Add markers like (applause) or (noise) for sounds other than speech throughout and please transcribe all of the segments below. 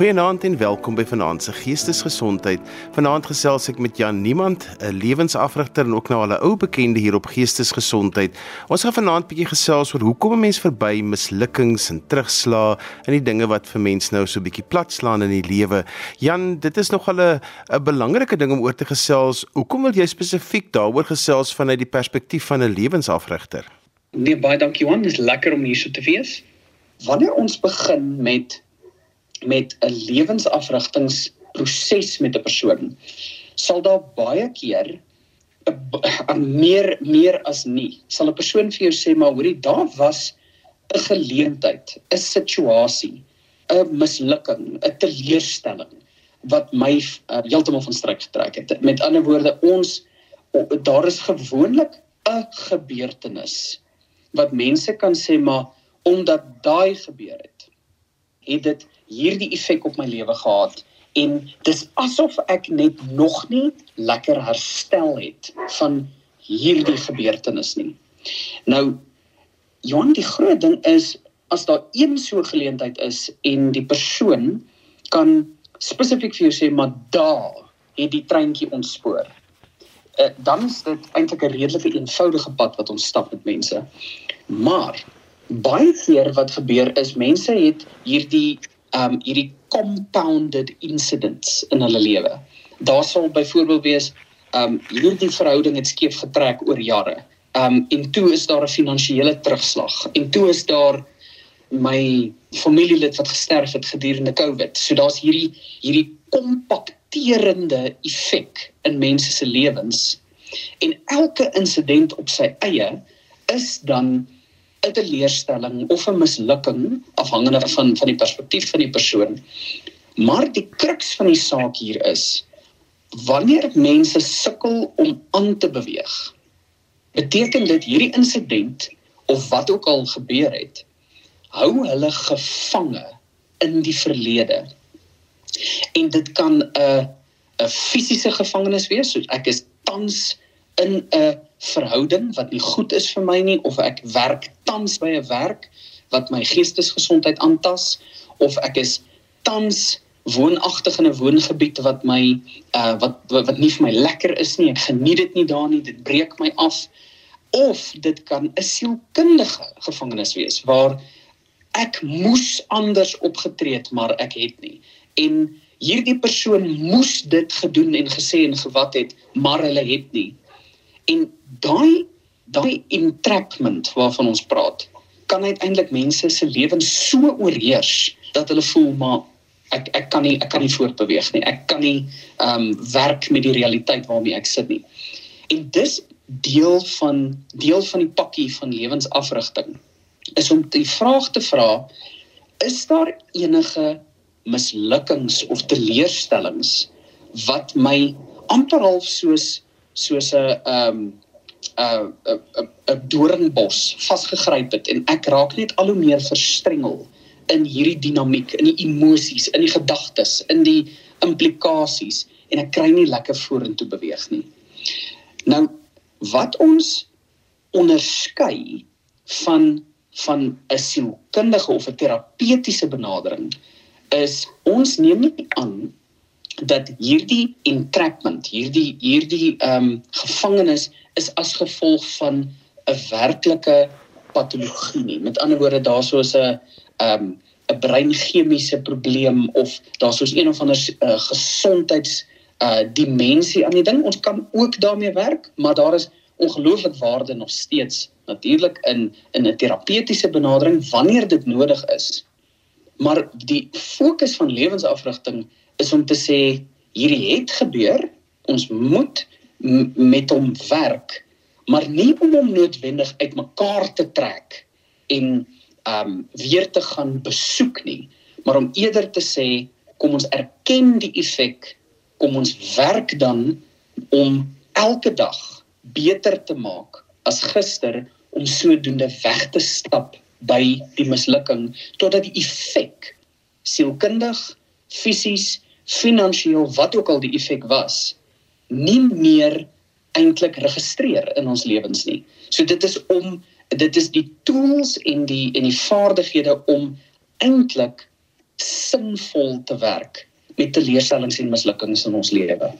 Goeienaand en welkom by Vanaand se Geestesgesondheid. Vanaand gesels ek met Jan Niemand, 'n lewensafrigter en ook nou al 'n ou bekende hier op Geestesgesondheid. Ons gaan vanaand bietjie gesels oor hoekom 'n mens verby mislukkings en terugslae en die dinge wat vir mens nou so bietjie platslaan in die lewe. Jan, dit is nogal 'n 'n belangrike ding om oor te gesels. Hoekom wil jy spesifiek daaroor gesels vanuit die perspektief van 'n lewensafrigter? Nee, baie dankie Johan, dis lekker om hier so te wees. Wanneer ons begin met met 'n lewensafrigtingsproses met 'n persoon sal daar baie keer 'n meer meer as nie sal 'n persoon vir jou sê maar hoorie daar was 'n geleentheid, 'n situasie, 'n mislukking, 'n teleurstelling wat my uh, heeltemal van stryk getrek het. Met ander woorde, ons daar is gewoonlik 'n gebeurtenis wat mense kan sê maar omdat daai gebeur het, het dit hierdie effek op my lewe gehad en dis asof ek net nog nie lekker herstel het van hierdie gebeurtenis nie. Nou Johan die groot ding is as daar een so geleentheid is en die persoon kan spesifiek vir jou sê maar daar het die treintjie ontspoor. Uh, dan is dit eintlik 'n redelike eenvoudige pad wat ons stap met mense. Maar baie keer wat gebeur is mense het hierdie um hierdie compounded incidents in hulle lewe. Daar sal byvoorbeeld wees um hierdie verhouding het skeef getrek oor jare. Um en toe is daar 'n finansiële terugslag en toe is daar my familielid wat gesterf het gedurende COVID. So daar's hierdie hierdie kompakterende effek in mense se lewens. En elke insident op sy eie is dan 'n teleurstelling of 'n mislukking afhangende van van die perspektief van die persoon. Maar die kruks van die saak hier is wanneer mense sukkel om aan te beweeg. Beteken dit hierdie insident of wat ook al gebeur het, hou hulle gevange in die verlede. En dit kan 'n 'n fisiese gevangenis wees, soos ek is tans in 'n verhouding wat nie goed is vir my nie of ek werk tans by 'n werk wat my geestesgesondheid aantas of ek is tans woonagtig in 'n woongebied wat my uh wat wat nie vir my lekker is nie ek geniet dit nie daar nie dit breek my af of dit kan 'n sielkundige gevangenis wees waar ek moes anders opgetree het maar ek het nie. En hierdie persoon moes dit gedoen en gesê en gewat het maar hulle het nie En daai daai entrapment waarvan ons praat, kan uiteindelik mense se lewens so oorheers dat hulle voel maar ek ek kan nie ek kan nie voortbeweeg nie. Ek kan nie ehm um, werk met die realiteit waarmee ek sit nie. En dis deel van deel van die pakkie van lewensafrigting is om die vraag te vra is daar enige mislukkings of teleurstellings wat my amper half soos soos 'n ehm 'n 'n 'n doringbos vasgegryp het en ek raak net al hoe meer verstrengel in hierdie dinamiek, in die emosies, in die gedagtes, in die implikasies en ek kry nie lekker vorentoe beweeg nie. Nou wat ons onderskei van van 'n sielkundige of 'n terapeutiese benadering is ons neem nie aan dat hierdie entrapment, hierdie hierdie ehm um, gevangenis is as gevolg van 'n werklike patologie nie. Met ander woorde, daar soos 'n ehm um, 'n breinchemiese probleem of daar soos een of ander uh, gesondheids uh dimensie aan die ding. Ons kan ook daarmee werk, maar daar is ongelooflik waarde nog steeds natuurlik in in 'n terapeutiese benadering wanneer dit nodig is. Maar die fokus van lewensafrigting is om te sê hierdie het gebeur, ons moet met hom werk, maar nie om hom noodwendig uitmekaar te trek en um weer te gaan besoek nie, maar om eerder te sê kom ons erken die effek, kom ons werk dan om elke dag beter te maak as gister om sodoende weg te stap by die mislukking totdat die effek sielkundig, fisies finansiëel wat ook al die effek was nie meer eintlik registreer in ons lewens nie. So dit is om dit is die tools en die en die vaardighede om eintlik sinvol te werk met teleurstellings en mislukkings in ons lewe.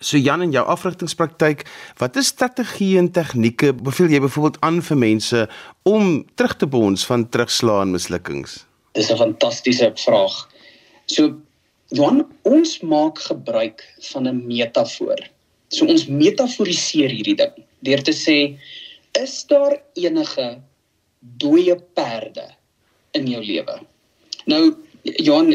So Jan in jou afrigtingspraktyk, watter strategieë en tegnieke beveel jy byvoorbeeld aan vir mense om terug te bons van terugslaan mislukkings? Dis 'n fantastiese vraag. So Johan, ons maak gebruik van 'n metafoor. So ons metaforiseer hierdie ding deur te sê is daar enige dooie perde in jou lewe? Nou Johan,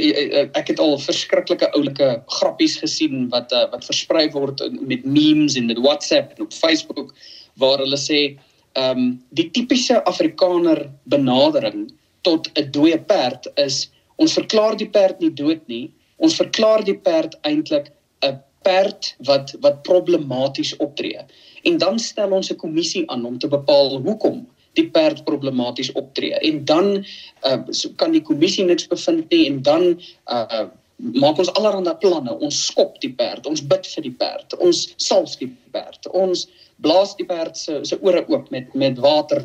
ek het al verskriklike oulike grappies gesien wat uh, wat versprei word met memes en met WhatsApp en op Facebook waar hulle sê, ehm um, die tipiese Afrikaner benadering tot 'n dooie perd is ons verklaar die perd nie dood nie, ons verklaar die perd eintlik 'n perd wat wat problematies optree. En dan stel ons 'n kommissie aan om te bepaal hoekom die perd problematies optree. En dan uh, so kan die kommissie niks bevind nie en dan uh, maak ons allerlei planne. Ons skop die perd ons bid vir die perd ons salf die perd ons blaas die perd se se ore oop met met water.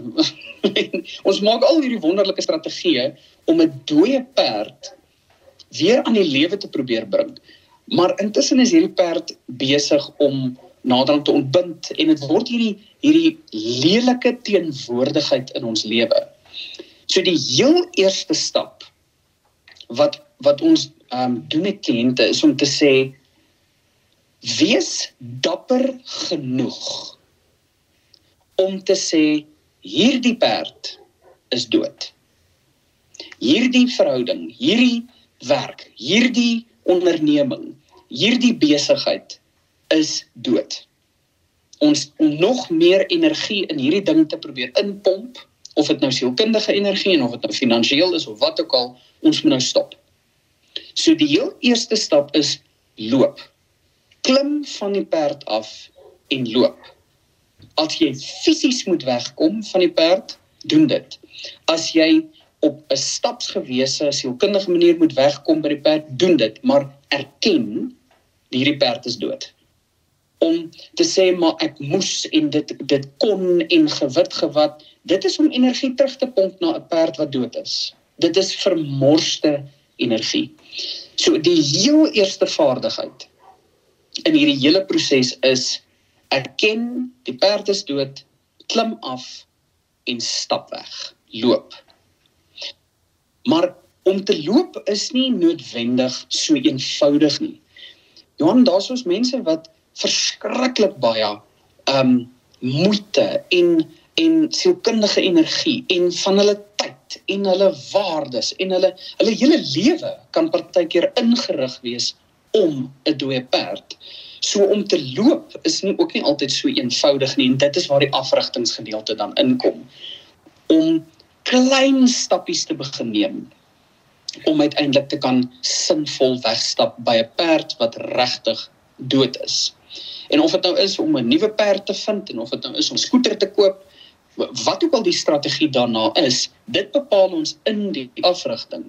(laughs) Ons maak al hierdie wonderlike strategieë om 'n dooie perd weer aan die lewe te probeer bring maar intussen is hierdie perd besig om naderhand te ontbind en dit word hierdie hierdie lelike teenwoordigheid in ons lewe. So die heel eerste stap wat wat ons ehm um, doen met kliënte is om te sê wees dapper genoeg om te sê hierdie perd is dood. Hierdie verhouding, hierdie werk, hierdie onderneming, hierdie besigheid is dood. Ons nog meer energie in hierdie ding te probeer inpomp of dit nou sielkundige energie en of dit nou finansiëel is of wat ook al, ons moet nou stop. So die heel eerste stap is loop. Klim van die perd af en loop. As jy fisies moet wegkom van die perd, doen dit. As jy op 'n stapsgewese sielkundige manier moet wegkom by die perd, doen dit, maar erken hierdie perd is dood. Om te sê maar ek moes en dit dit kon en gewit gewat dit is om energie terug te pomp na 'n perd wat dood is. Dit is vermorste energie. So die heel eerste vaardigheid in hierdie hele proses is erken die perd is dood klim af en stap weg. Loop maar om te loop is nie noodwendig so eenvoudig nie Johan daar's ons mense wat verskriklik baie um moeite en en sielkundige energie en van hulle tyd en hulle waardes en hulle hulle hele lewe kan partykeer ingerig wees om 'n dooie perd. So om te loop is nie ook nie altyd so eenvoudig nie en dit is waar die afrigtingsgedeelte dan inkom. Om klein stappies te begin neem om uiteindelik te kan sinvol wegstap by 'n perd wat regtig dood is. En of dit nou is om 'n nuwe perd te vind en of dit nou is om skooter te koop, wat ook al die strategie daarna is, dit bepaal ons in die afrigting.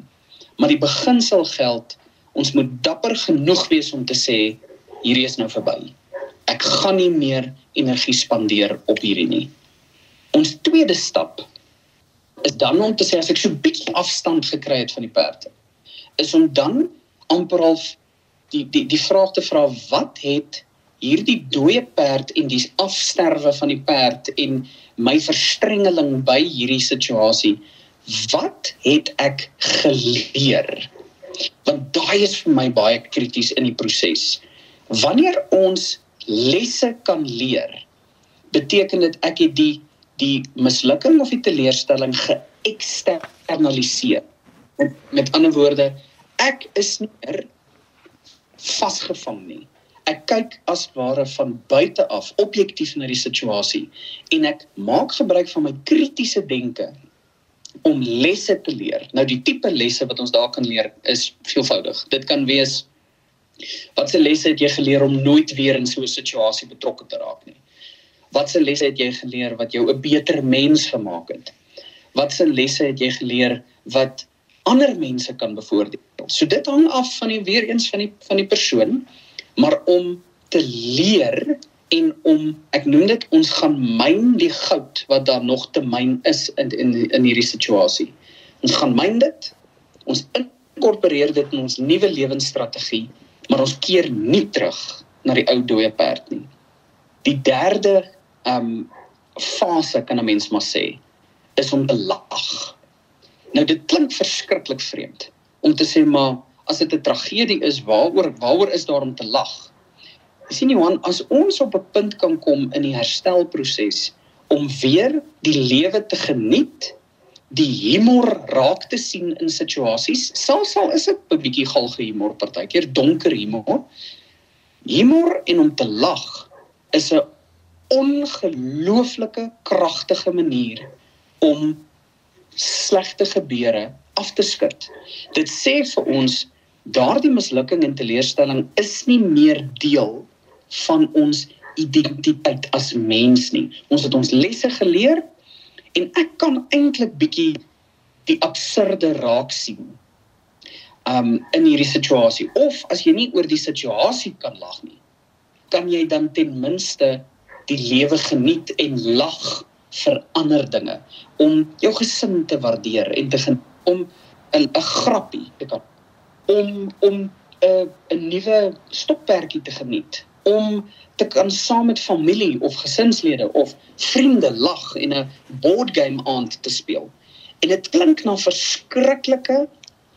Maar die beginsel geld, ons moet dapper genoeg wees om te sê hierdie is nou verby. Ek gaan nie meer energie spandeer op hierdie nie. Ons tweede stap is dan om te sê as ek so 'n bietjie afstand gekry het van die perde, is om dan amper al die die die vraag te vra wat het hierdie dooie perd en die afsterwe van die perd en my verstrengeling by hierdie situasie wat het ek geleer? Want daai is vir my baie krities in die proses. Wanneer ons lesse kan leer beteken dit ek het die die mislukking of die teleurstelling geëksternaliseer met, met ander woorde ek is nie meer vasgevang nie ek kyk as ware van buite af objektief na die situasie en ek maak gebruik van my kritiese denke om lesse te leer. Nou die tipe lesse wat ons daar kan leer is veelvoudig. Dit kan wees watse lesse het jy geleer om nooit weer in so 'n situasie betrokke te raak nie? Watse lesse het jy geleer wat jou 'n beter mens gemaak het? Watse lesse het jy geleer wat ander mense kan bevoordeel? So dit hang af van die weer eens van die van die persoon maar om te leer en om ek noem dit ons gaan myn die goud wat daar nog te myn is in in in hierdie situasie. Ons gaan myn dit. Ons inkorporeer dit in ons nuwe lewensstrategie, maar ons keer nie terug na die ou dooie perd nie. Die derde um, fase kan 'n mens maar sê is om te lag. Nou dit klink verskriklik vreemd om te sê maar as dit 'n tragedie is, waaroor waaroor is daar om te lag? Sien Johan, as ons op 'n punt kan kom in die herstelproses om weer die lewe te geniet die humor raak te sien in situasies. Selfs al is dit 'n bietjie galge humor partykeer, donker humor. Humor en om te lag is 'n ongelooflike kragtige manier om slegte gebeure af te skud. Dit sê vir ons daardie mislukking en teleurstelling is nie meer deel van ons identiteit as mens nie. Ons het ons lesse geleer en ek kan eintlik bietjie die absurde raak sien. Um in hierdie situasie of as jy nie oor die situasie kan lag nie, kan jy dan ten minste die lewe geniet en lag vir ander dinge om jou gesin te waardeer en te gen, om 'n 'n grappie te kan om om 'n uh, 'n nuwe stoppertjie te geniet om te kan saam met familie of gesinslede of vriende lag en 'n board game aand te speel. En dit klink na verskriklike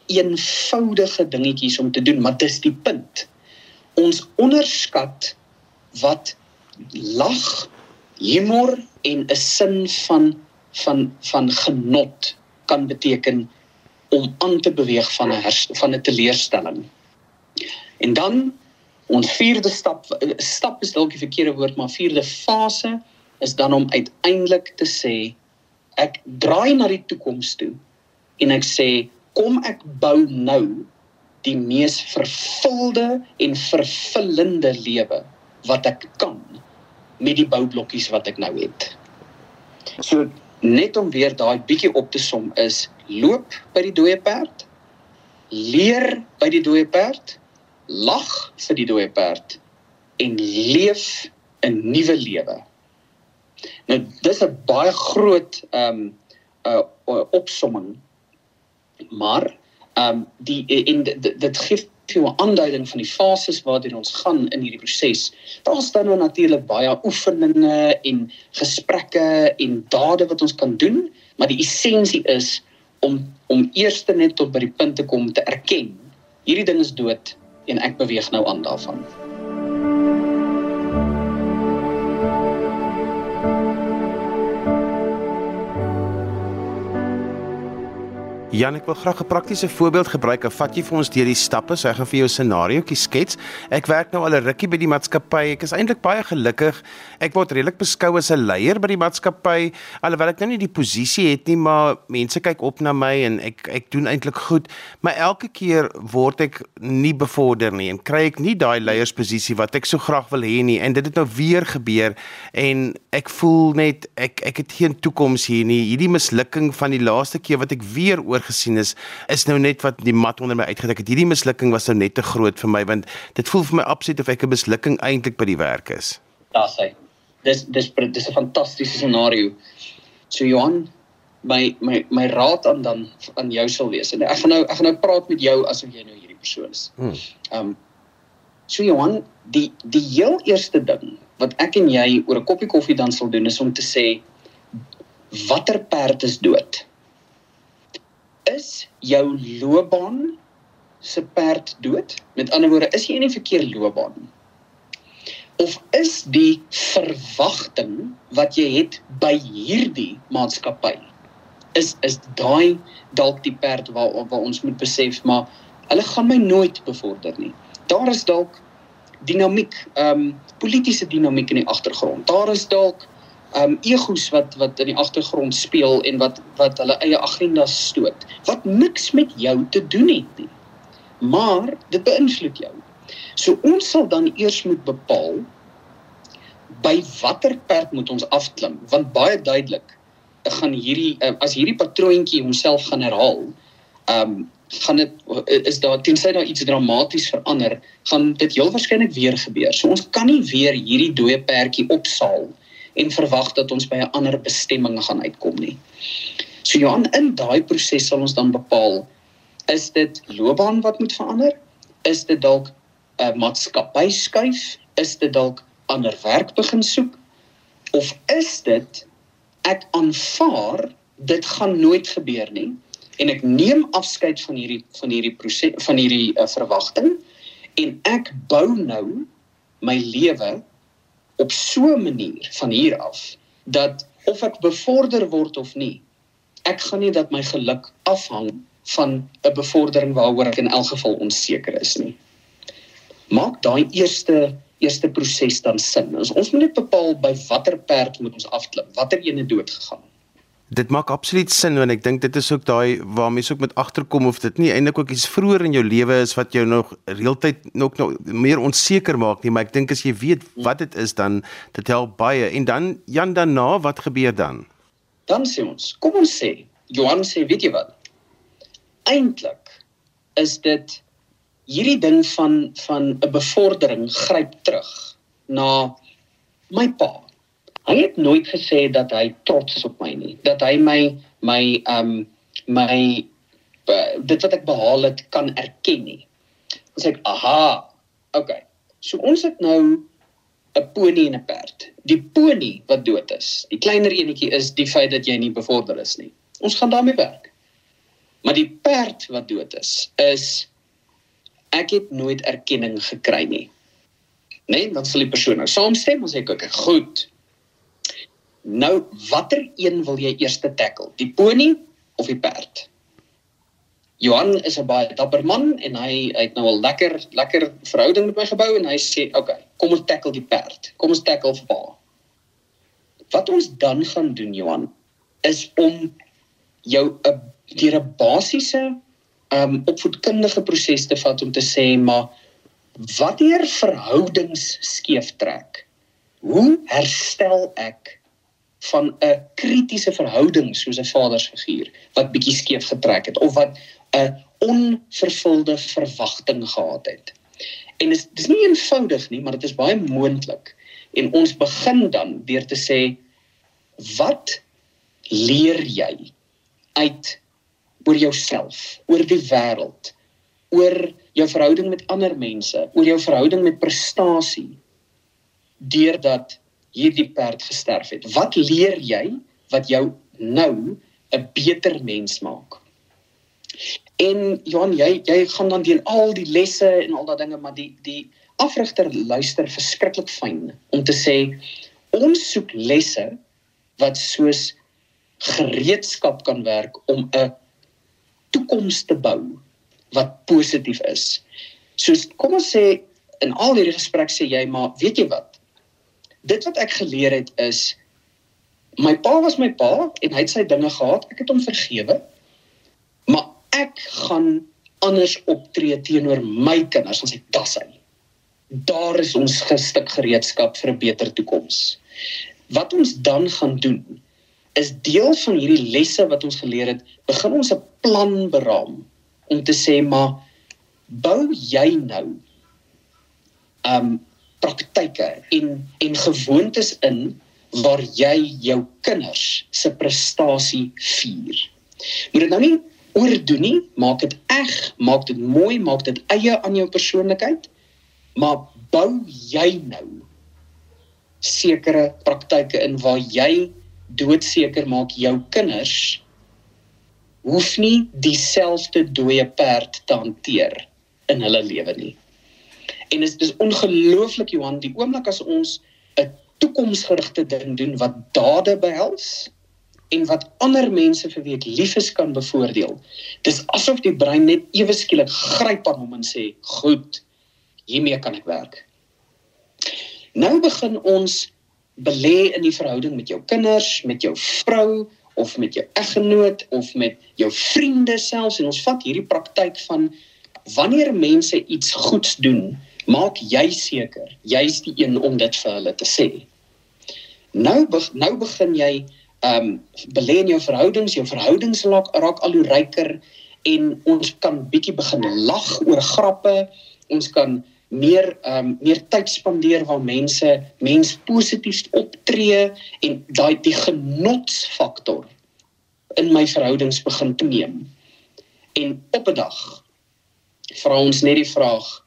eenvoudige dingetjies om te doen, maar dis die punt. Ons onderskat wat lag, humor en 'n sin van van van genot kan beteken om aan te beweeg van 'n van 'n teleurstelling. En dan Ons vierde stap stap is dalk die verkeerde woord, maar vierde fase is dan om uiteindelik te sê ek draai na die toekoms toe en ek sê kom ek bou nou die mees vervulde en vervullende lewe wat ek kan met die boublokkies wat ek nou het. So net om weer daai bietjie op te som is loop by die dooie perd, leer by die dooie perd lag vir die dooie perd en leef 'n nuwe lewe. Nou dis 'n baie groot ehm um, 'n uh, opsomming. Maar ehm um, die in dit gee vir 'n aanduiding van die fases waardeur ons gaan in hierdie proses. Daar staan nou natuurlik baie oefeninge en gesprekke en dade wat ons kan doen, maar die essensie is om om eers net tot by die punt te kom te erken. Hierdie ding is dood en ek beweeg nou aan daarvan. Jan, ek wil graag 'n praktiese voorbeeld gebruik. Vat jy vir ons deur die stappe? So ek gaan vir jou 'n scenarioetjie skets. Ek werk nou al 'n rukkie by die maatskappy. Ek is eintlik baie gelukkig. Ek word redelik beskou as 'n leier by die maatskappy, alhoewel ek nou nie die posisie het nie, maar mense kyk op na my en ek ek doen eintlik goed. Maar elke keer word ek nie bevorder nie en kry ek nie daai leiersposisie wat ek so graag wil hê nie. En dit het nou weer gebeur en ek voel net ek ek het geen toekoms hier nie. Hierdie mislukking van die laaste keer wat ek weer oor gesien is is nou net wat die mat onder my uitgedruk het. Hierdie mislukking was nou net te groot vir my want dit voel vir my absoluut of ek 'n mislukking eintlik by die werk is. Daar sê. Dis dis dis 'n fantastiese scenario. So Johan, my my my raad aan dan aan jou sal wees. En ek gaan nou ek gaan nou praat met jou asof jy nou hierdie persoon is. Hmm. Ehm um, So Johan, die die heel eerste ding wat ek en jy oor 'n koppie koffie dan sal doen is om te sê watter perd is dood? Is jou loopbaan se perd dood? Met ander woorde, is jy in die verkeerde loopbaan? Of is die verwagting wat jy het by hierdie maatskappy is is daai dalk die perd waar waar ons moet besef maar hulle gaan my nooit bevorder nie. Daar is dalk dinamiek, ehm um, politieke dinamiek in die agtergrond. Daar is dalk um egos wat wat in die agtergrond speel en wat wat hulle eie agendas stoot wat niks met jou te doen het nie. Maar dit beïnvloed jou. So ons sal dan eers moet bepaal by watter perd moet ons afklim want baie duidelik gaan hierdie eh, as hierdie patroontjie homself gaan herhaal um gaan dit is daar tensy daar iets dramaties verander gaan dit heel waarskynlik weer gebeur. So ons kan nie weer hierdie dooie perdjie opsaal en verwag dat ons by 'n ander bestemming gaan uitkom nie. So Johan, in daai proses sal ons dan bepaal Is dit loopbaan wat moet verander? Is dit dalk 'n uh, maatskappy skuif? Is dit dalk ander werk begin soek? Of is dit ek aanvaar dit gaan nooit gebeur nie en ek neem afskeid van hierdie van hierdie proses van hierdie uh, verwagting en ek bou nou my lewe op so 'n manier van hier af dat of ek bevorder word of nie ek gaan nie dat my geluk afhang van 'n bevordering waaroor ek in elk geval onseker is nie. Maak daai eerste eerste proses dan sin. Ons ons moet net bepaal by watter perd moet ons afklim watter ene dood gegaan Dit maak absoluut sin want ek dink dit is ook daai waar mense ook met agterkom of dit nie eintlik ook iets vroeër in jou lewe is wat jou nog reeltyd nog nog meer onseker maak nie, maar ek dink as jy weet wat dit is dan dit help baie. En dan Jan daarna, wat gebeur dan? Dan sê ons, kom ons sê, Johan sê, weet jy wat? Eintlik is dit hierdie ding van van 'n bevordering gryp terug na my pa Hy het nooit gesê dat hy trots is op my nie, dat hy my my um my uh, dit wat ek behaal het kan erken nie. Ons sê ek, aha, okay. So ons het nou 'n pony en 'n perd. Die pony wat dood is, die kleiner enetjie is die feit dat jy nie bevorder is nie. Ons gaan daarmee werk. Maar die perd wat dood is, is ek het nooit erkenning gekry nie. Nee, dan sal die persoon nou saamstem en sê okay, goed. Nou, watter een wil jy eers tackle? Die pony of die perd? Johan is 'n baie dapper man en hy, hy het nou 'n lekker lekker verhouding met my gebou en hy sê, "Oké, okay, kom ons tackle die perd. Kom ons tackle pa." Wat ons dan gaan doen, Johan, is om jou 'n deur 'n basiese um opvoedkundige proses te vat om te sê, "Maar watter verhoudings skeef trek? Hoe herstel ek van 'n kritiese verhouding soos 'n vadersfiguur wat bietjie skeef getrek het of wat 'n onvervulde verwagting gehad het. En dit is dis nie eenvoudig nie, maar dit is baie moontlik. En ons begin dan deur te sê wat leer jy uit oor jouself, oor die wêreld, oor jou verhouding met ander mense, oor jou verhouding met prestasie deurdat hierdie perd gesterf het. Wat leer jy wat jou nou 'n beter mens maak? En Johan, jy jy gaan dan deur al die lesse en al daai dinge, maar die die afrigter luister verskriklik fyn om te sê ons soek lesse wat soos gereedskap kan werk om 'n toekoms te bou wat positief is. Soos kom ons sê in al hierdie gesprek sê jy maar weet jy wat dit wat ek geleer het is my pa was my pa en hy het sy dinge gehad. Ek het hom vergewe. Maar ek gaan anders optree teenoor my kinders as ek das hy. Daar is ons gestuk gereedskap vir 'n beter toekoms. Wat ons dan gaan doen is deel van hierdie lesse wat ons geleer het, begin ons 'n plan beraam om te sê maar bou jy nou um praktyke en en gewoontes in waar jy jou kinders se prestasie vier. Moet dit nou nie oordoen nie, maak dit eg, maak dit mooi, maak dit eie aan jou persoonlikheid, maar bou jy nou sekere praktyke in waar jy doodseker maak jou kinders hoef nie dieselfde dooie perd te hanteer in hulle lewe nie. En dit is dis ongelooflik Johan, die oomblik as ons 'n toekomsgerigte ding doen wat dade behels en wat ander mense vir wie ek lief is kan bevoordeel. Dis asof die brein net ewe skielik gryp aan hom en sê, "Goed, hiermee kan ek werk." Nou begin ons belê in die verhouding met jou kinders, met jou vrou of met jou eggenoot of met jou vriende selfs en ons vat hierdie praktyk van wanneer mense iets goeds doen, maak jy seker jy's die een om dit vir hulle te sê. Nou be nou begin jy um belê in jou verhoudings, jou verhoudings raak, raak al hoe ryker en ons kan bietjie begin lag oor grappe. Ons kan meer um meer tyd spandeer waar mense mens positief optree en daai die genotsfaktor in my verhoudings begin toeneem. En op 'n dag vra ons net die vraag: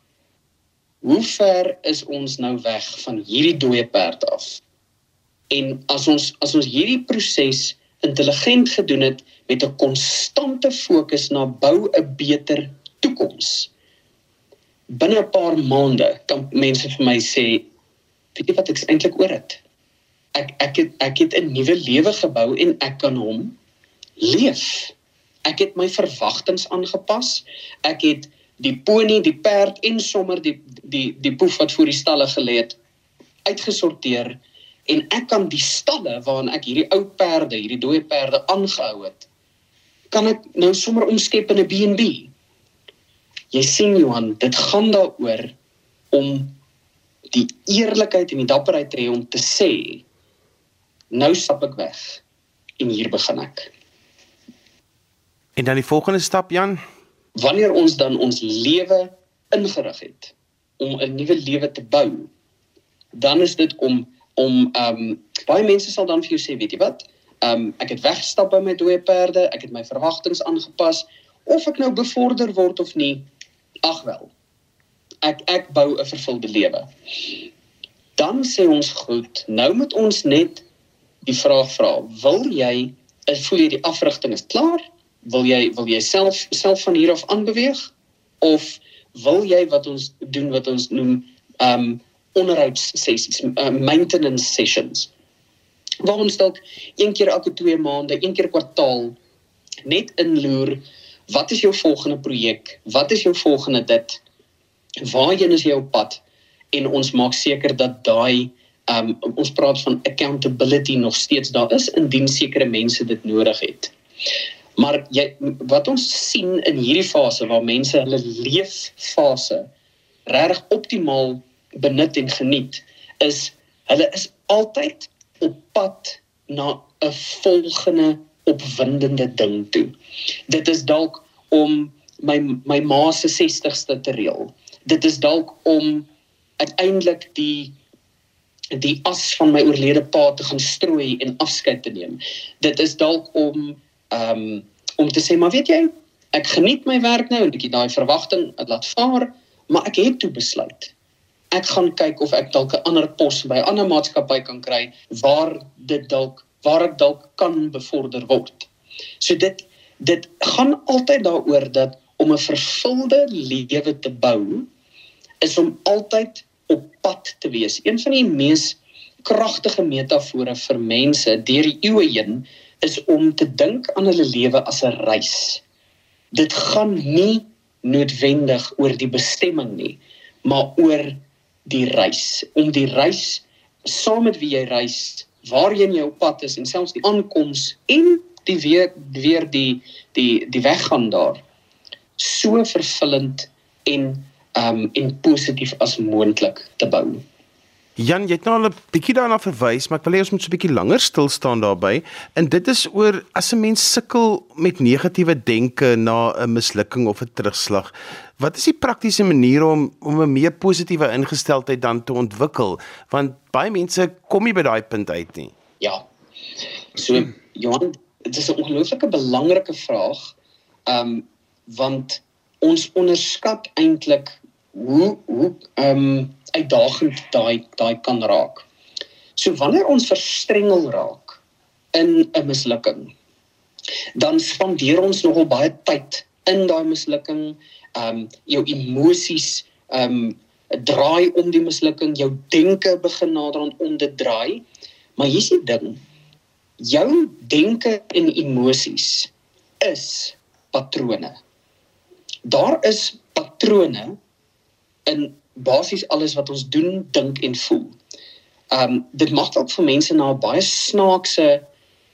Hoe ver is ons nou weg van hierdie dooie perd af? En as ons as ons hierdie proses intelligent gedoen het met 'n konstante fokus na bou 'n beter toekoms. Binne 'n paar maande kan mense vir my sê, weet jy wat ek eintlik oor het? Ek ek het ek het 'n nuwe lewe gebou en ek kan hom leef. Ek het my verwagtinge aangepas. Ek het die pony, die perd en sommer die die die poef wat voor die stalle gelê het uitgesorteer en ek kan die stalle waarin ek hierdie ou perde, hierdie dooie perde aangehou het, kan ek nou sommer omskep in 'n B&B. Jy sien Johan, dit gaan daaroor om die eerlikheid en die dapperheid te hê om te sê nou stap ek weg en hier begin ek. En dan die volgende stap Jan, wanneer ons dan ons lewe ingerig het om 'n nuwe lewe te bou, dan is dit om om ehm um, baie mense sal dan vir jou sê, weet jy wat? Ehm um, ek het weggestap by my dooie perde, ek het my verwagtinge aangepas of ek nou bevorder word of nie. Ag wel. Ek ek bou 'n vervulde lewe. Dan sê ons goed, nou moet ons net die vraag vra, wil jy voel jy die afrigting is klaar? Wil jy wil jy self self van hier af aanbeweeg of wil jy wat ons doen wat ons noem um onderhouds sessies, uh, maintenance sessions? Waar ons dalk een keer elke 2 maande, een keer kwartaal net inloer, wat is jou volgende projek? Wat is jou volgende dit? Waarheen is jy op pad? En ons maak seker dat daai um ons praat van accountability nog steeds daar is indien sekere mense dit nodig het. Maar jy wat ons sien in hierdie fase waar mense hulle leeffase regtig optimaal benut en geniet is hulle is altyd op pad na 'n volgende opwindende ding toe. Dit is dalk om my my ma se 60ste te reël. Dit is dalk om uiteindelik die die as van my oorlede pa te gaan strooi en afskeid te neem. Dit is dalk om um, om te sê maar weet jy, ek geniet my werk nou en ek het daai verwagting laat vaar, maar ek het toe besluit. Ek gaan kyk of ek dalk 'n ander pos by 'n ander maatskappy kan kry waar dit dalk waar ek dalk kan bevorder word. So dit dit gaan altyd daaroor dat om 'n vervulde lewe te bou is om altyd op pad te wees. Een van die mees kragtige metafore vir mense deur die eeue heen is om te dink aan hulle lewe as 'n reis. Dit gaan nie noodwendig oor die bestemming nie, maar oor die reis. Om die reis saam met wie jy reis, waarheen jy op pad is en selfs die aankoms en die weer weer die die die weggaan daar so vervullend en um en positief as moontlik te bou. Jan, jy het nou al 'n bietjie daarna verwys, maar ek wil hê ons moet so 'n bietjie langer stil staan daarbey. En dit is oor as 'n mens sukkel met negatiewe denke na 'n mislukking of 'n terugslag. Wat is die praktiese manier om om 'n meer positiewe ingesteldheid dan te ontwikkel? Want baie mense kom nie by daai punt uit nie. Ja. So, Johan, dit is 'n ongelooflike belangrike vraag. Um want ons onderskat eintlik hoe hoe ehm um, uitdagend daai daai kan raak. So wanneer ons verstrengel raak in 'n mislukking, dan spandeer ons nogal baie tyd in daai mislukking, ehm um, jou emosies ehm um, draai om die mislukking, jou denke begin naderhand om dit draai. Maar hier's die ding. Jou denke en emosies is patrone. Daar is patrone in basies alles wat ons doen, dink en voel. Um dit mag dalk vir mense na 'n baie snaakse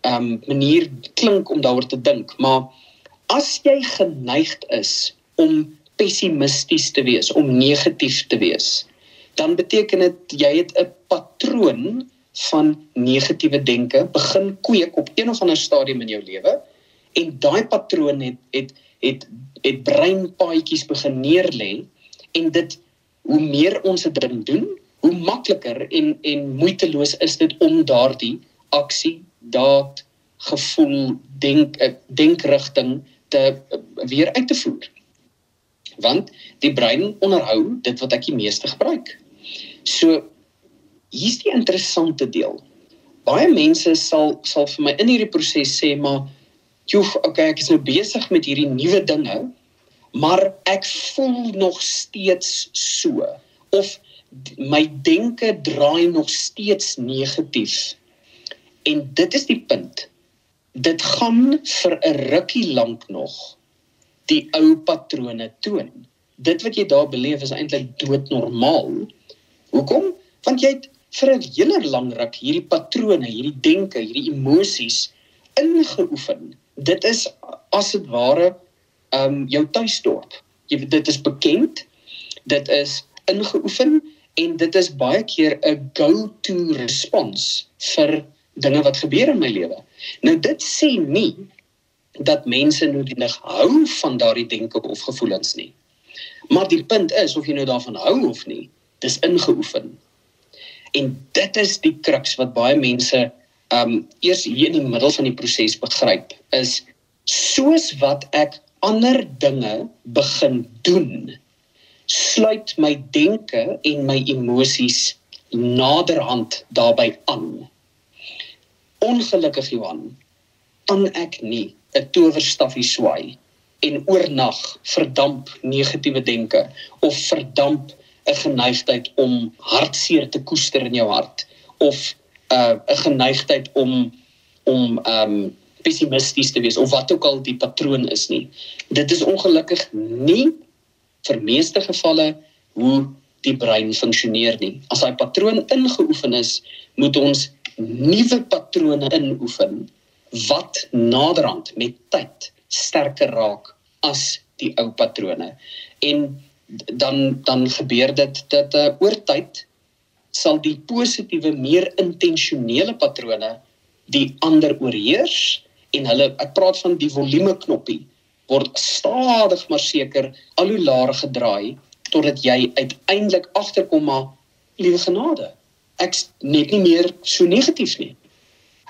um manier klink om daaroor te dink, maar as jy geneigd is om pessimisties te wees, om negatief te wees, dan beteken dit jy het 'n patroon van negatiewe denke begin kweek op een of ander stadium in jou lewe en daai patroon het het het het breinpaadjies begin neerlê en dit hoe meer ons dit ding doen, hoe makliker en en moeiteloos is dit om daardie aksie, daad, gevoel, denk eh, denkrigting te weer uit te voer. Want die brein onderhou dit wat ek die meeste gebruik. So hier's die interessante deel. Baie mense sal sal vir my in hierdie proses sê maar joh, okay, ek is nou besig met hierdie nuwe dinge, maar ek voel nog steeds so of my denke draai nog steeds negatief. En dit is die punt. Dit gaan vir 'n rukkie lank nog die ou patrone toon. Dit wat jy daar beleef is eintlik doodnormaal. Hoekom? Want jy het vir 'n hele lang ruk hierdie patrone, hierdie denke, hierdie emosies ingeoefen dit is as dit ware um jou tuisdorp. Jy dit is bekend. Dit is ingeoefen en dit is baie keer 'n go-to respons vir dinge wat gebeur in my lewe. Nou dit sê nie dat mense noodwendig hou van daardie denke of gevoelens nie. Maar die punt is of jy nou daarvan hou of nie, dis ingeoefen. En dit is die kruks wat baie mense um eers hier in die middel van die proses begryp is soos wat ek ander dinge begin doen sluit my denke en my emosies naderhand daarbey aan. Ongelukkig Johan kan ek nie 'n towerstafie swaai en oornag verdamp negatiewe denke of verdamp 'n geneigtheid om hartseer te koester in jou hart of uh 'n geneigtheid om om um pessimisties te wees of wat ook al die patroon is nie. Dit is ongelukkig nie vir meeste gevalle hoe die brein funksioneer nie. As daai patroon ingeoefen is, moet ons nuwe patrone inoefen wat naderhand met tyd sterker raak as die ou patrone. En dan dan gebeur dit dat uh, oor tyd sal die positiewe meer intentionele patrone die ander oorheers en hulle ek praat van die volume knoppie word stadig maar seker al hoe laer gedraai totdat jy uiteindelik agterkom maar liewe genade ek net nie meer so negatief nie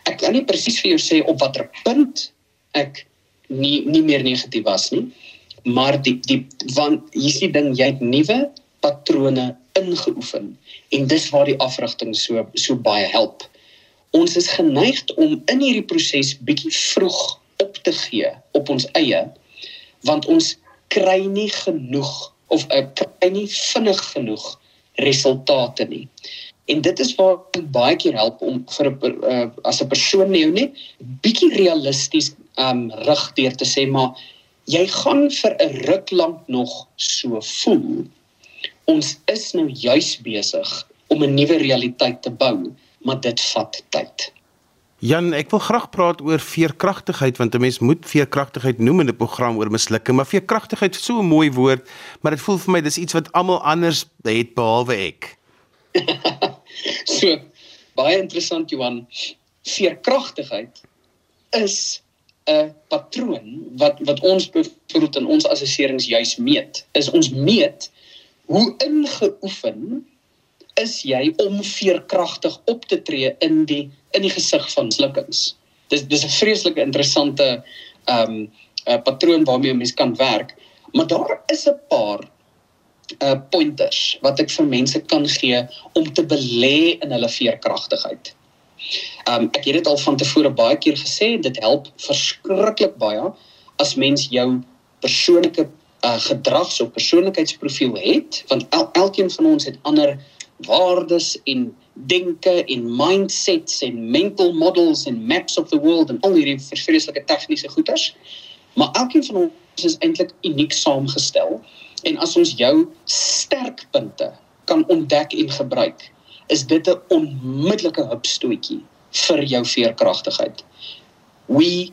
ek kan nie presies vir jou sê op watter punt ek nie nie meer negatief was nie maar die die want hier's die ding jy het nuwe patrone ingeoefen en dis waar die afrigting so so baie help. Ons is geneig om in hierdie proses bietjie vroeg op te gee op ons eie want ons kry nie genoeg of uh, kry nie vinnig genoeg resultate nie. En dit is waar dit baie keer help om vir 'n uh, as 'n persoon nou net bietjie realisties um rig deur te sê maar jy gaan vir 'n ruk lank nog so voel ons is nou juis besig om 'n nuwe realiteit te bou, maar dit vat tyd. Jan, ek wil graag praat oor veerkragtigheid want 'n mens moet veerkragtigheid noem in 'n program oor mislukking, maar veerkragtigheid is so 'n mooi woord, maar dit voel vir my dis iets wat almal anders het behalwe ek. (laughs) so baie interessant Johan. Veerkragtigheid is 'n patroon wat wat ons bevoer in ons assesserings juis meet. Is ons meet hoe ingeoefen is jy om veerkragtig op te tree in die in die gesig van mislukkings. Dis dis 'n vreeslike interessante ehm um, 'n patroon waarmee 'n mens kan werk, maar daar is 'n paar uh pointers wat ek vir mense kan gee om te belê in hulle veerkragtigheid. Ehm um, ek het dit al van tevore baie keer gesê, dit help verskriklik baie as mens jou persoonlike uh, gedrags- of persoonlikheidsprofiel het, want el elkeen van ons het ander waardes en denke en mindsets en mental models en maps of the world en al hierdie vreeslike tegniese goeters. Maar elkeen van ons is eintlik uniek saamgestel en as ons jou sterkpunte kan ontdek en gebruik, is dit 'n onmiddellike hupstootjie vir jou veerkragtigheid. We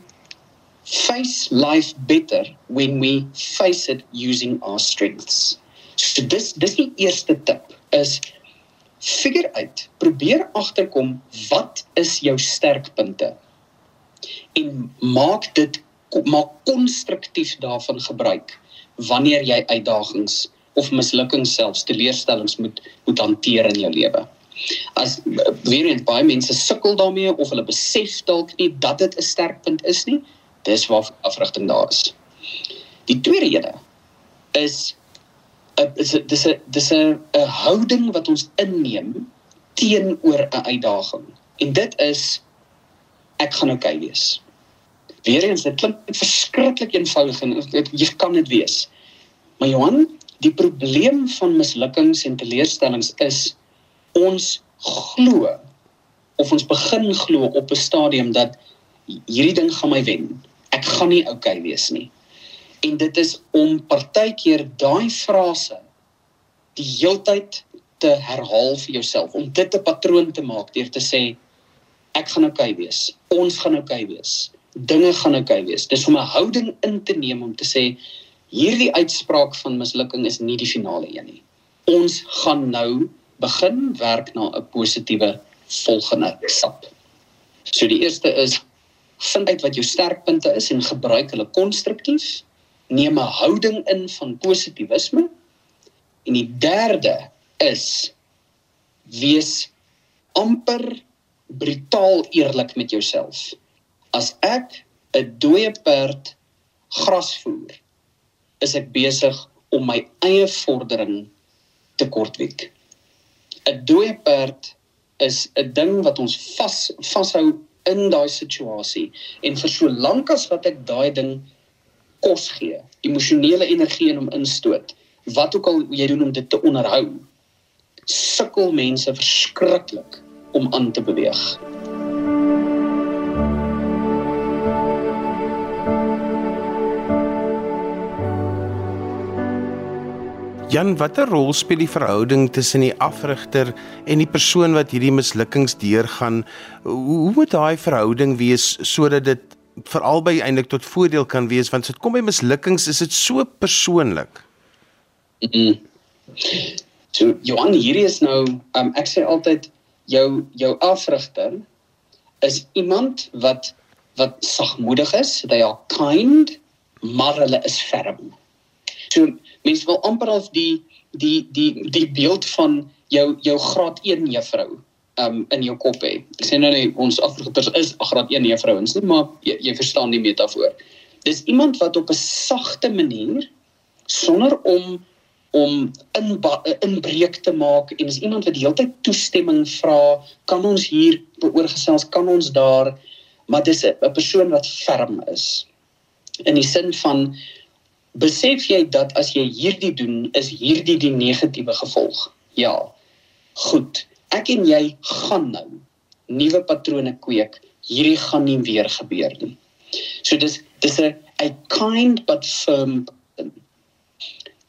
face life better when we face it using our strengths. So dis dis die eerste tip is figure uit, probeer agterkom wat is jou sterkpunte en maak dit maak konstruktief daarvan gebruik wanneer jy uitdagings of mislukkings selfs teleurstellings moet moet hanteer in jou lewe. As weer eens baie mense sukkel daarmee of hulle besef dalk nie dat dit 'n sterkpunt is nie, dis waar afrigting daar is. Die tweede ene is 'n is dis 'n dis 'n 'n houding wat ons inneem teenoor 'n uitdaging. En dit is ek gaan okay wees. Weerens dit klink verskriklik eenvoudig en jy kan dit wees. Maar Johan, die probleem van mislukkings en teleurstellings is ons glo of ons begin glo op 'n stadium dat hierdie ding gaan my wen. Ek gaan nie okay wees nie. En dit is om partykeer daai frase die heeltyd te herhaal vir jouself om dit 'n patroon te maak deur te sê ek gaan oukei okay wees. Ons gaan oukei okay wees. Dinge gaan oukei okay wees. Dis om 'n houding in te neem om te sê hierdie uitspraak van mislukking is nie die finale een nie. Ons gaan nou begin werk na 'n positiewe volgende stap. So die eerste is vind uit wat jou sterkpunte is en gebruik hulle konstruktief. Neem 'n houding in van positivisme. En die derde is wees amper brutaal eerlik met jouself. As ek 'n dooie perd gras voer, is ek besig om my eie vordering te kortwiek. 'n Dooie perd is 'n ding wat ons vas vashou in daai situasie en vir so lank as wat ek daai ding kos gee, emosionele energie in hom instoot, wat ook al jy doen om dit te onderhou, sukkel mense verskriklik om aan te beweeg. Jan, watter rol speel die verhouding tussen die afrigter en die persoon wat hierdie mislukkings deurgaan? Hoe moet daai verhouding wees sodat dit vir albei eintlik tot voordeel kan wees want as dit kom by mislukkings is dit so persoonlik. Mm -hmm. So Johan, hierdie is nou um, ek sê altyd jou jou afrigter is iemand wat wat sagmoedig is, they are kind, maar hulle is ferm. So mense wil amper al die die die die beeld van jou jou graad 1 juffrou um in jou kop hê. Ek sê nou net ons afrigters is graad 1 juffrouens nie, maar jy, jy verstaan die metafoor. Dis iemand wat op 'n sagte manier sonder om om in inbreek te maak en is iemand wat heeltyd toestemming vra, kan ons hier beoorgesels, kan ons daar, maar dis 'n persoon wat ferm is. In die sin van Besef jy dat as jy hierdie doen, is hierdie die negatiewe gevolg? Ja. Goed. Ek en jy gaan nou nuwe patrone kweek. Hierdie gaan nie weer gebeur nie. So dis dis 'n a kind but firm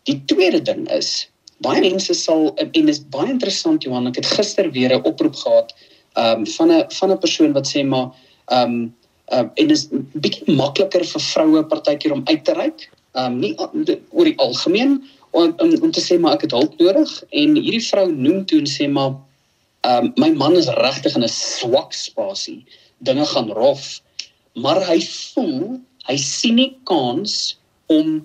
Die tweede ding is baie mense sal en dis baie interessant Johan, ek het gister weer 'n oproep gehad um van 'n van 'n persoon wat sê maar um uh, en dis bietjie makliker vir vroue partykeer om uit te reik um nie oor die algemeen om, om om te sê maar ek het hulp nodig en hierdie vrou noem toe en sê maar um my man is regtig in 'n swak spasie. Dinge gaan rof, maar hy voel hy sien nie kans om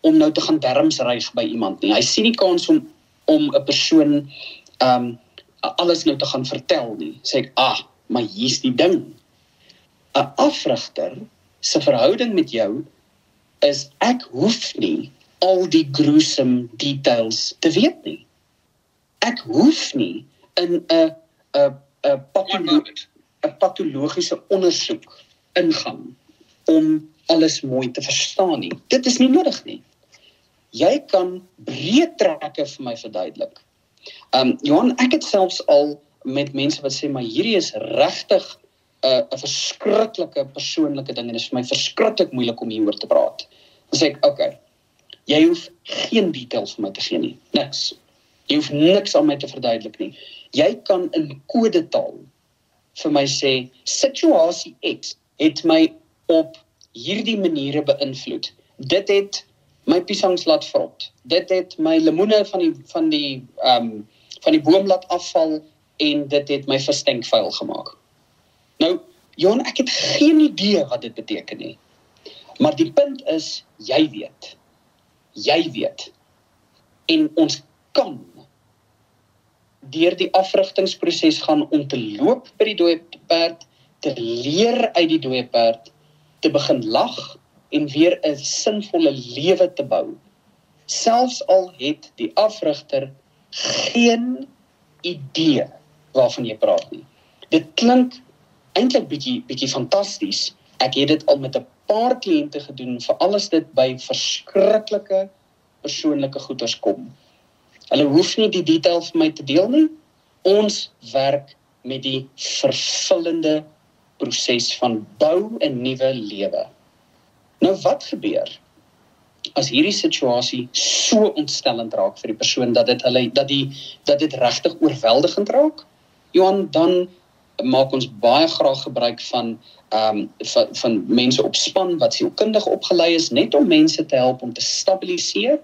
om nou te gaan dermsryg by iemand nie. Hy sien nie kans om om 'n persoon um alles nou te gaan vertel nie. Sê ek, "Ah, maar hier's die ding. 'n Afrigter se verhouding met jou is ek hoef nie al die gruesome details te weet nie. Ek hoef nie in 'n 'n 'n patologiese 'n patologiese ondersoek ingaan om alles mooi te verstaan nie. Dit is nie nodig nie. Jy kan breë trekke vir my verduidelik. Um Johan, ek het selfs al met mense wat sê maar hierdie is regtig 'n 'n verskriklike persoonlike ding en dit is vir my verskriklik moeilik om hieroor te praat. Dan sê ek, "Oké. Okay, jy hoef geen details vir my te gee nie. Niks. Jy hoef niks aan my te verduidelik nie. Jy kan in kodetaal vir my sê, "Situasie X het my op hierdie maniere beïnvloed. Dit het my piesangs laat vrot. Dit het my lemoene van die van die ehm um, van die boom laat afval en dit het my verstink vuil gemaak." Nou, Johan, ek het geen idee wat dit beteken nie. Maar die punt is jy weet. Jy weet. En ons kan deur die afrigtingsproses gaan om te loop by die dooie perd, te leer uit die dooie perd, te begin lag en weer 'n sinvolle lewe te bou. Selfs al het die afrigter geen idee waarvan jy praat nie. Dit klink eintlik bietjie bietjie fantasties. Ek het dit al met 'n paar kliënte gedoen vir alles dit by verskriklike persoonlike goeders kom. Hulle hoef nie die detail vir my te deel nie. Ons werk met die vervullende proses van bou 'n nuwe lewe. Nou wat gebeur as hierdie situasie so ontstellend raak vir die persoon dat dit hulle dat die dat dit regtig oorweldigend raak? Johan, dan maak ons baie graag gebruik van ehm um, van, van mense op span wat sielkundig opgelei is net om mense te help om te stabiliseer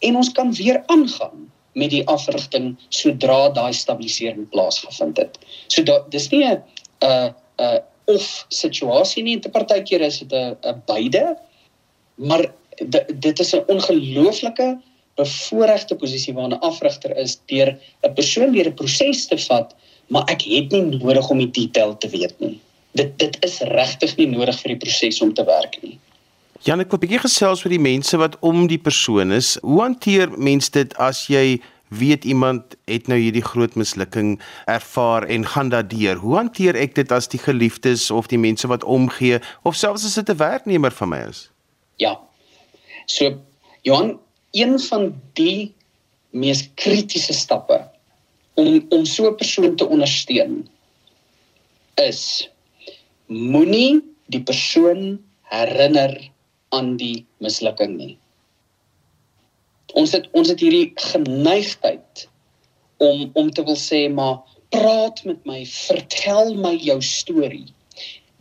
en ons kan weer aangaan met die afrigting sodra daai stabilisering plaasgevind het. So da, dis nie 'n 'n 'n of situasie nie, te partykeer is dit 'n 'n beide. Maar dit is 'n ongelooflike bevoordeelde posisie waar 'n afrigter is deur 'n persoon deur 'n proses te vat, maar ek het nie nodig om die detail te weet nie. Dit dit is regtig nie nodig vir die proses om te werk nie. Jan, ek wil 'n bietjie gesels oor die mense wat om die persoon is. Hoe hanteer mense dit as jy weet iemand het nou hierdie groot mislukking ervaar en gaan daardeur? Hoe hanteer ek dit as die geliefdes of die mense wat omgee of selfs as dit 'n werknemer van my is? Ja. So Johan, een van die mees kritiese stappe om om so 'n persoon te ondersteun is moenie die persoon herinner aan die mislukking nie. Ons het ons het hierdie geneigtheid om om te wil sê maar praat met my, vertel my jou storie.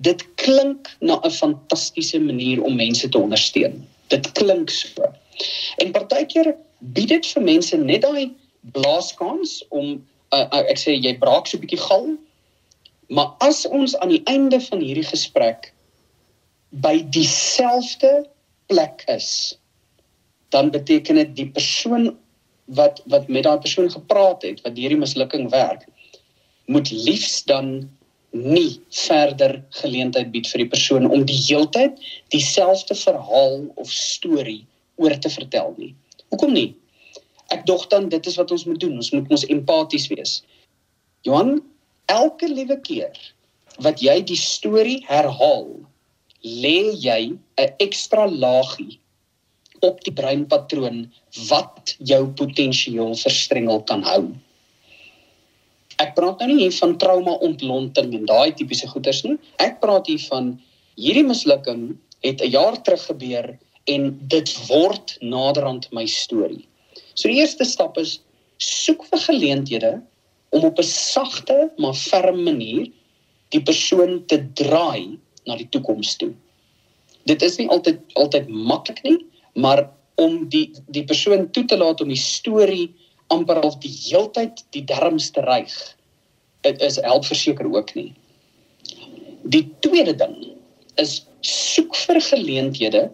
Dit klink na 'n fantastiese manier om mense te ondersteun. Dit klink so. En partykeer bied dit vir mense net daai blaaskans om uh, uh, ek sê jy braak so 'n bietjie gal. Maar as ons aan die einde van hierdie gesprek by dieselfde plek is, dan beteken dit die persoon wat wat met daai persoon gepraat het, wat hierdie mislukking werk, moet liefs dan nie verder geleentheid bied vir die persoon om die heeltyd dieselfde verhaal of storie oor te vertel nie. Hoekom nie? Ek dog dan dit is wat ons moet doen. Ons moet ons empaties wees. Johan, elke liewe keer wat jy die storie herhaal, lê jy 'n ekstra laagie op die breinpatroon wat jou potensieel verstrengel kan hou. Ek praat nou nie hier van trauma ontlonting en daai tipiese goeters nie. Ek praat hier van hierdie mislukking het 'n jaar terug gebeur en dit word naderhand my storie. So die eerste stap is soek vir geleenthede om op 'n sagte maar ferm manier die persoon te draai na die toekoms toe. Dit is nie altyd altyd maklik nie, maar om die die persoon toe te laat om die storie amper al die heeltyd die darmste reig. Dit is help verseker ook nie. Die tweede ding is soek vir geleenthede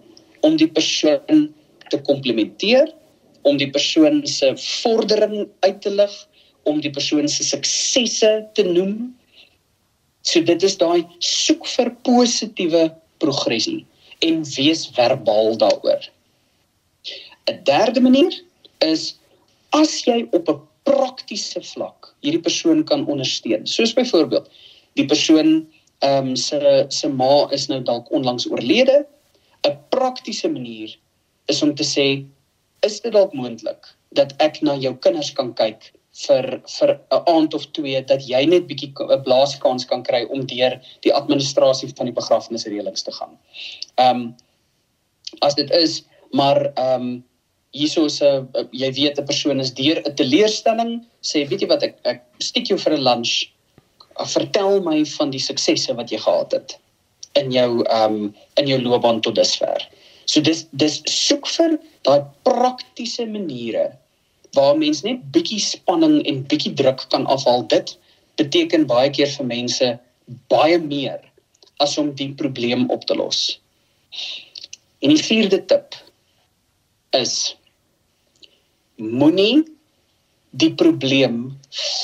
om die persoon te komplimenteer, om die persoon se vordering uit te lig, om die persoon se suksesse te noem So dit is daai soek vir positiewe progressie en wees verbaal daaroor. 'n Derde manier is as jy op 'n praktiese vlak hierdie persoon kan ondersteun. Soos byvoorbeeld, die persoon ehm um, se se ma is nou dalk onlangs oorlede. 'n Praktiese manier is om te sê, is dit dalk moontlik dat ek na jou kinders kan kyk vir vir 'n aand of twee dat jy net bietjie 'n blaaskans kan kry om deur die administrasie van die begrafnisreëlings te gaan. Ehm um, as dit is maar ehm um, hierso is 'n jy weet 'n persoon is deur 'n teleurstelling sê weet jy wat ek ek steek jou vir 'n lunch vertel my van die suksesse wat jy gehad het in jou ehm um, in jou loopbaan tot dusver. So dis dis soek vir daai praktiese maniere waar mens net bietjie spanning en bietjie druk kan afhaal dit beteken baie keer vir mense baie meer as om die probleem op te los. En die vierde tip is moenie die probleem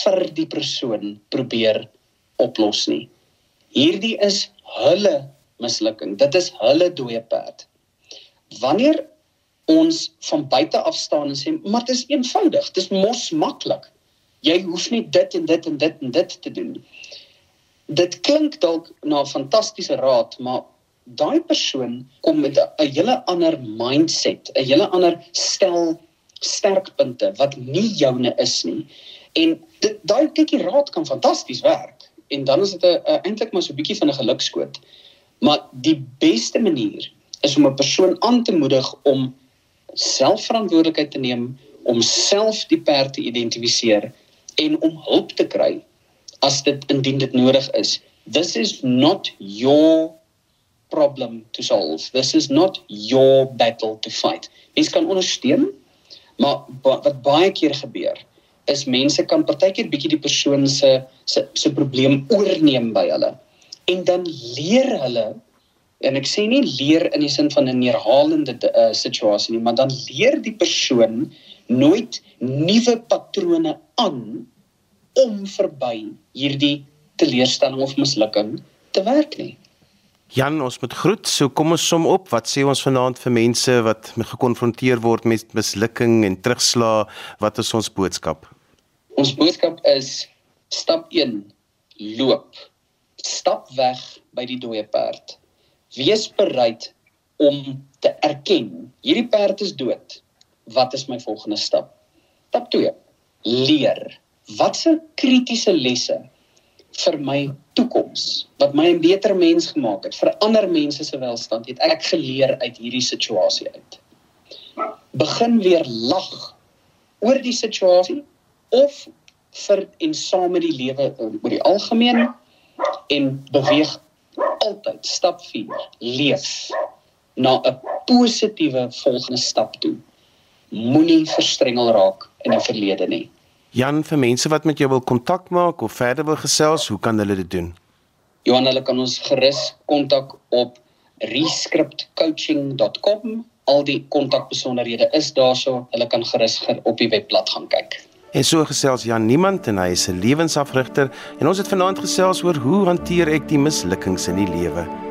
vir die persoon probeer oplos nie. Hierdie is hulle mislukking. Dit is hulle dooie pad. wanneer ons van buite af staan en sê maar dit is eenvoudig, dit is mos maklik. Jy hoef net dit en dit en dit en dit te doen. Dit klink dalk na 'n fantastiese raad, maar daai persoon kom met 'n hele ander mindset, 'n hele ander stel sterkpunte wat nie joune is nie. En dit daai tikkie raad kan fantasties werk en dan is dit 'n eintlik maar so 'n bietjie van 'n gelukskoot. Maar die beste manier is om 'n persoon aan te moedig om selfverantwoordelikheid te neem, om self die perd te identifiseer en om hulp te kry as dit indien dit nodig is. This is not your problem to solve. This is not your battle to fight. Mens kan ondersteun, maar wat baie keer gebeur is mense kan partykeer bietjie die persoon se se se probleem oorneem by hulle en dan leer hulle en ek sê nie leer in die sin van 'n neerhalende uh, situasie nie maar dan leer die persoon nooit nuwe patrone aan om verby hierdie teleurstelling of mislukking te werk nie Jan, ons moet groet. So kom ons som op. Wat sê ons vanaand vir mense wat gekonfronteer word met mislukking en terugslag? Wat is ons boodskap? Ons boodskap is stap 1: loop. Stap weg by die dooie perd. Wees bereid om te erken hierdie perd is dood. Wat is my volgende stap? Stap 2: leer. Watse kritiese lesse vir my toekoms wat my 'n beter mens gemaak het vir ander mense se welstand het ek geleer uit hierdie situasie uit begin weer lag oor die situasie of vir en saam met die lewe oor die algemeen en beweeg altyd stap 4 leef na 'n positiewe volgende stap toe moenie verstrengel raak in die verlede nie Jan, vir mense wat met jou wil kontak maak of verder wil gesels, hoe kan hulle dit doen? Johan, hulle kan ons gerus kontak op rescriptcoaching.com. Al die kontakbesonderhede is daarso. Hulle kan gerus op die webblad gaan kyk. En so gesels Jan Niemand en hy is 'n lewensafrigter en ons het vanaand gesels oor hoe hanteer ek die mislukkings in die lewe.